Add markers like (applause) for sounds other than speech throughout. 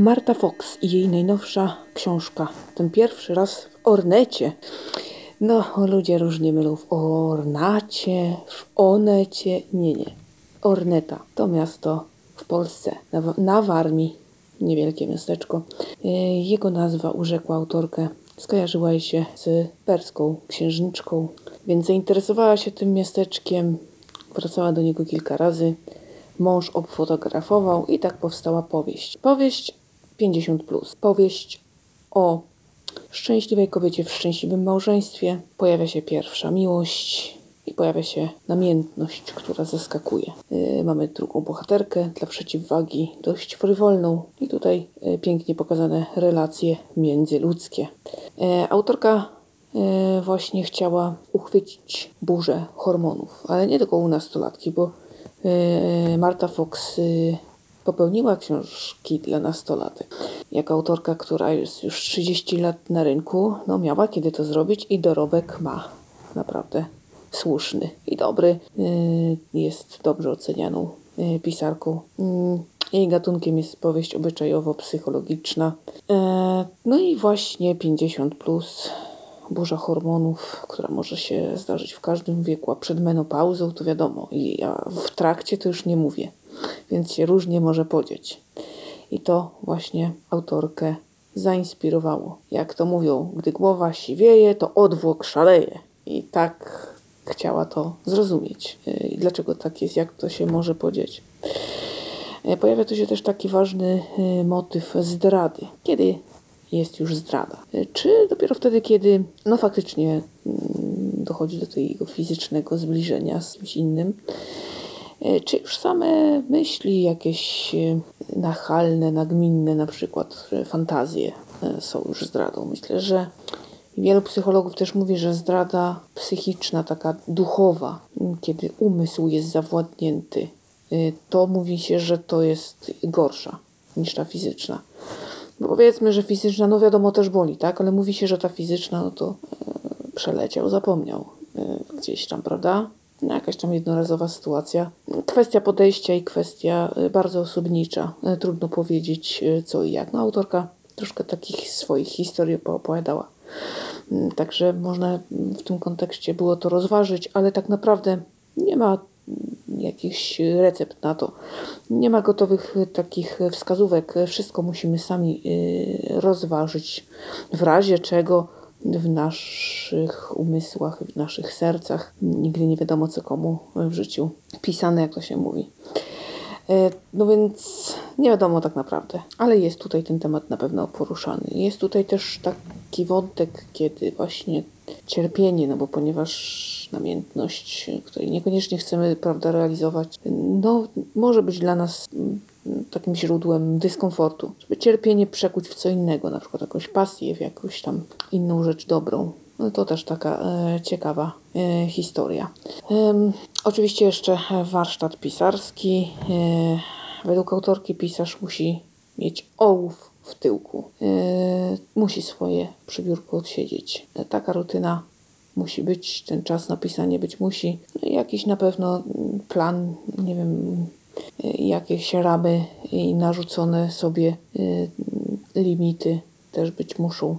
Marta Fox i jej najnowsza książka. Ten pierwszy raz w Ornecie. No, ludzie różnie mylą w Ornacie, w Onecie. Nie, nie. Orneta to miasto w Polsce, na, na Warmii. Niewielkie miasteczko. E, jego nazwa urzekła autorkę. Skojarzyła się z perską księżniczką, więc zainteresowała się tym miasteczkiem. Wracała do niego kilka razy. Mąż obfotografował i tak powstała powieść. Powieść 50. Plus. Powieść o szczęśliwej kobiecie w szczęśliwym małżeństwie. Pojawia się pierwsza miłość i pojawia się namiętność, która zaskakuje. Yy, mamy drugą bohaterkę dla przeciwwagi, dość frywolną i tutaj yy, pięknie pokazane relacje międzyludzkie. Yy, autorka yy, właśnie chciała uchwycić burzę hormonów, ale nie tylko u nastolatki, bo yy, Marta Fox yy, popełniła książki dla nastolatek. Jako autorka, która jest już 30 lat na rynku, no miała kiedy to zrobić i dorobek ma naprawdę słuszny i dobry. Y, jest dobrze ocenianą y, pisarką. Y, jej gatunkiem jest powieść obyczajowo-psychologiczna. No i właśnie 50 plus burza hormonów, która może się zdarzyć w każdym wieku, a przed menopauzą to wiadomo, i ja w trakcie to już nie mówię, więc się różnie może podzieć. I to właśnie autorkę zainspirowało. Jak to mówią, gdy głowa siwieje, to odwłok szaleje. I tak chciała to zrozumieć. I dlaczego tak jest, jak to się może podzieć. Pojawia tu się też taki ważny y, motyw zdrady. Kiedy jest już zdrada? Czy dopiero wtedy, kiedy no faktycznie mm, dochodzi do tego fizycznego zbliżenia z kimś innym? Czy już same myśli jakieś y, nachalne, nagminne, na przykład fantazje y, są już zdradą? Myślę, że Wielu psychologów też mówi, że zdrada psychiczna, taka duchowa, kiedy umysł jest zawładnięty, to mówi się, że to jest gorsza niż ta fizyczna. Bo powiedzmy, że fizyczna, no wiadomo, też boli, tak? Ale mówi się, że ta fizyczna, no to e, przeleciał, zapomniał e, gdzieś tam, prawda? No, jakaś tam jednorazowa sytuacja. Kwestia podejścia i kwestia e, bardzo osobnicza. Trudno powiedzieć co i jak. No, autorka troszkę takich swoich historii opowiadała. Mm, także można w tym kontekście było to rozważyć, ale tak naprawdę nie ma jakichś recept na to. Nie ma gotowych takich wskazówek. Wszystko musimy sami y, rozważyć, w razie czego w naszych umysłach, w naszych sercach nigdy nie wiadomo, co komu w życiu pisane, jak to się mówi. E, no więc nie wiadomo tak naprawdę, ale jest tutaj ten temat na pewno poruszany. Jest tutaj też taki wątek, kiedy właśnie cierpienie, no bo ponieważ namiętność, której niekoniecznie chcemy prawda, realizować, no może być dla nas takim źródłem dyskomfortu. Żeby cierpienie przekuć w co innego, na przykład jakąś pasję, w jakąś tam inną rzecz dobrą. No to też taka e, ciekawa e, historia. E, oczywiście jeszcze warsztat pisarski. E, według autorki pisarz musi mieć ołów w tyłku. E, musi swoje przybiórko odsiedzieć. E, taka rutyna musi być, ten czas na pisanie być musi. No jakiś na pewno plan, nie wiem, jakieś ramy i narzucone sobie limity też być muszą.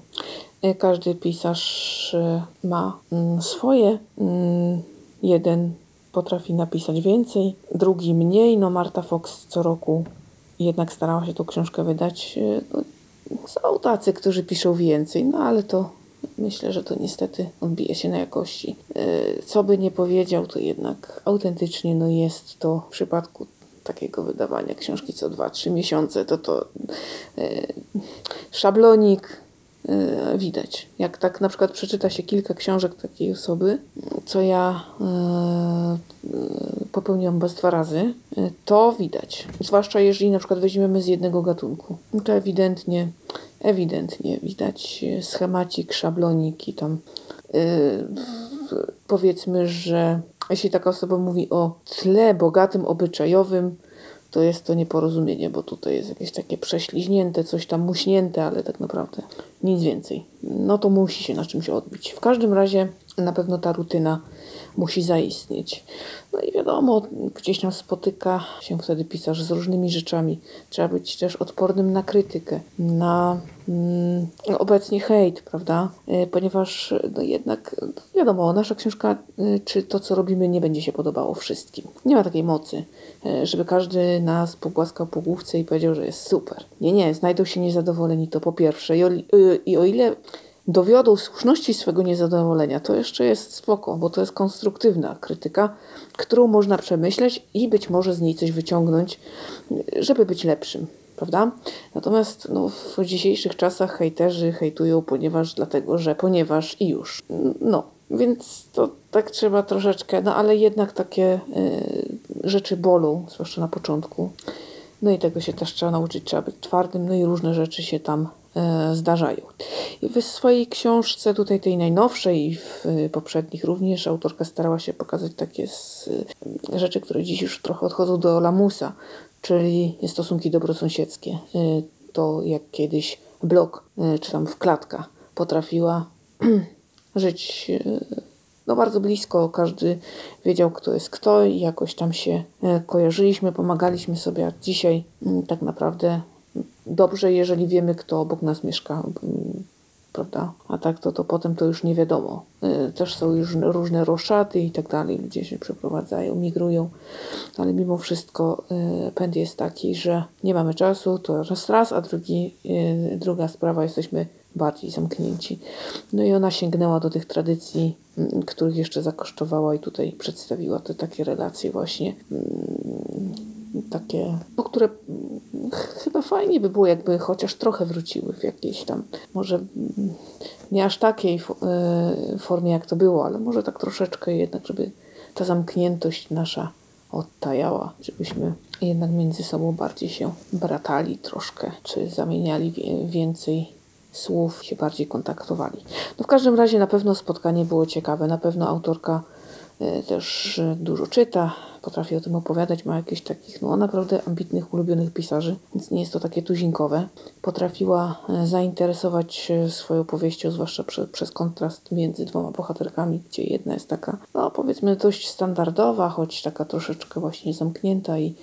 E, każdy pisarz e, ma mm, swoje. Mm, jeden potrafi napisać więcej, drugi mniej. No Marta Fox co roku jednak starała się tą książkę wydać. No, są tacy, którzy piszą więcej, no ale to myślę, że to niestety odbije się na jakości. Co by nie powiedział, to jednak autentycznie no jest to w przypadku takiego wydawania książki co 2-3 miesiące, to to szablonik, Y, widać. Jak tak na przykład przeczyta się kilka książek takiej osoby, co ja y, popełniłam bez dwa razy, to widać. Zwłaszcza jeżeli na przykład weźmiemy z jednego gatunku. To ewidentnie, ewidentnie widać schemacik, szablonik i tam powiedzmy, że jeśli taka osoba mówi o tle bogatym, obyczajowym, to jest to nieporozumienie, bo tutaj jest jakieś takie prześliźnięte, coś tam muśnięte, ale tak naprawdę nic więcej. No to musi się na czymś odbić. W każdym razie na pewno ta rutyna musi zaistnieć. No i wiadomo, gdzieś tam spotyka się wtedy pisarz z różnymi rzeczami. Trzeba być też odpornym na krytykę, na mm, obecnie hejt, prawda? Y, Ponieważ no jednak wiadomo, nasza książka, y, czy to co robimy nie będzie się podobało wszystkim. Nie ma takiej mocy, y, żeby każdy nas pogłaskał po główce i powiedział, że jest super. Nie, nie, znajdą się niezadowoleni, to po pierwsze. I y, i o ile dowiodą słuszności swego niezadowolenia, to jeszcze jest spoko, bo to jest konstruktywna krytyka, którą można przemyśleć i być może z niej coś wyciągnąć, żeby być lepszym, prawda? Natomiast no, w dzisiejszych czasach hejterzy hejtują, ponieważ, dlatego, że, ponieważ i już. No, więc to tak trzeba troszeczkę, no ale jednak takie y, rzeczy bolą, zwłaszcza na początku. No i tego się też trzeba nauczyć, trzeba być twardym, no i różne rzeczy się tam e, zdarzają. I w swojej książce, tutaj tej najnowszej i w e, poprzednich również, autorka starała się pokazać takie e, rzeczy, które dziś już trochę odchodzą do lamusa, czyli stosunki dobrosąsiedzkie. E, To jak kiedyś blok, czy tam w klatka potrafiła (clears throat) żyć no bardzo blisko, każdy wiedział, kto jest kto i jakoś tam się kojarzyliśmy, pomagaliśmy sobie, a dzisiaj mm, tak naprawdę mm, dobrze, jeżeli wiemy, kto obok nas mieszka, prawda? A tak to, to potem to już nie wiadomo. E, Też są już różne roszaty i tak dalej, ludzie się przeprowadzają, migrują, ale mimo wszystko e, pęd jest taki, że nie mamy czasu, to raz raz, a drugi, e, druga sprawa, jesteśmy bardziej zamknięci. No i ona sięgnęła do tych tradycji, mm, których jeszcze zakosztowała i tutaj przedstawiła te takie relacje właśnie mm, takie, no które chyba fajnie by było, jakby chociaż trochę wróciły w jakiejś tam, może nie aż takiej e, formie jak to było, ale może tak troszeczkę jednak, żeby ta zamkniętość nasza odtajała, żebyśmy jednak między sobą bardziej się bratali troszkę, czy zamieniali więcej słów, się bardziej kontaktowali. No w każdym razie na pewno spotkanie było ciekawe, na pewno autorka też e, dużo czyta, potrafi o tym opowiadać, ma jakichś takich no naprawdę ambitnych, ulubionych pisarzy, więc nie jest to takie tuzinkowe. Potrafiła e, zainteresować swoją powieścią, zwłaszcza prze, przez kontrast między dwoma bohaterkami, gdzie jedna jest taka, no powiedzmy dość standardowa, choć taka troszeczkę właśnie zamknięta i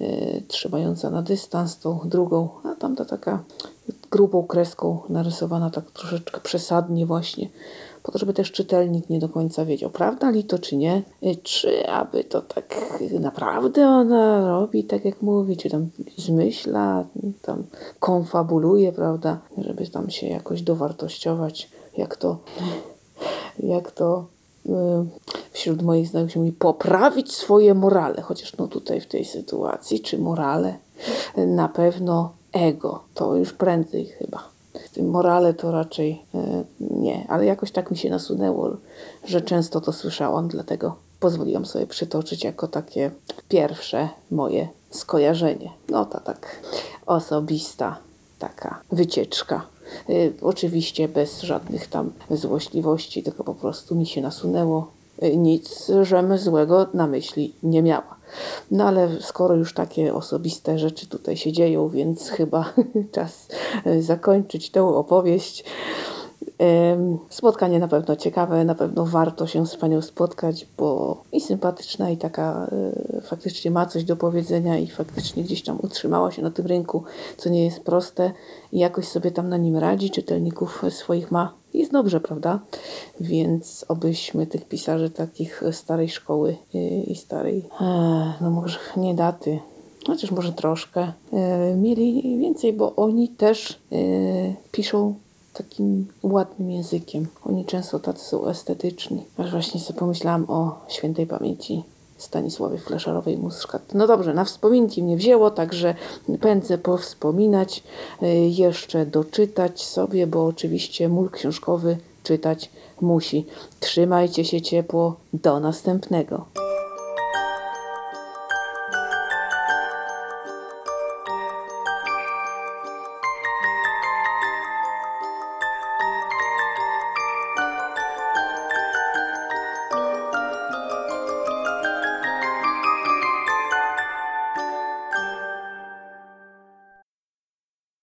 e, trzymająca na dystans tą drugą, a tamta taka grubą kreską narysowana tak troszeczkę przesadnie właśnie, po to, żeby też czytelnik nie do końca wiedział, prawda li to czy nie, Y, czy aby to tak naprawdę ona robi tak jak mówi, czy tam zmyśla, tam konfabuluje, prawda, żeby tam się jakoś dowartościować, jak to, jak to y, wśród moich znajomych mówi, poprawić swoje morale, chociaż no tutaj w tej sytuacji, czy morale, na pewno ego, to już prędzej chyba. Morale to raczej e, nie, ale jakoś tak mi się nasunęło, że często to słyszałam, dlatego pozwoliłam sobie przytoczyć jako takie pierwsze moje skojarzenie. No to tak osobista taka wycieczka. Y, oczywiście bez żadnych tam złośliwości, tylko po prostu mi się nasunęło. Y, nic, żem złego na myśli nie miała. No ale skoro już takie osobiste rzeczy tutaj się dzieją, więc chyba (laughs) czas y, zakończyć tę opowieść. Spotkanie na pewno ciekawe, na pewno warto się z Panią spotkać, bo i sympatyczna, i taka y, faktycznie ma coś do powiedzenia i faktycznie gdzieś tam utrzymała się na tym rynku, co nie jest proste i jakoś sobie tam na nim radzi, czytelników swoich ma. Jest dobrze, prawda? Więc obyśmy tych pisarzy takich starej szkoły y, i starej, e, no może nie daty, chociaż może troszkę, e, mieli więcej, bo oni też e, piszą takim ładnym językiem. Oni często tacy są estetyczni. Aż właśnie sobie pomyślałam o świętej pamięci Stanisławie Fleszarowej Muszkat. No dobrze, na wspominki mnie wzięło, także pędzę powspominać, jeszcze doczytać sobie, bo oczywiście mól książkowy czytać musi. Trzymajcie się ciepło, do następnego.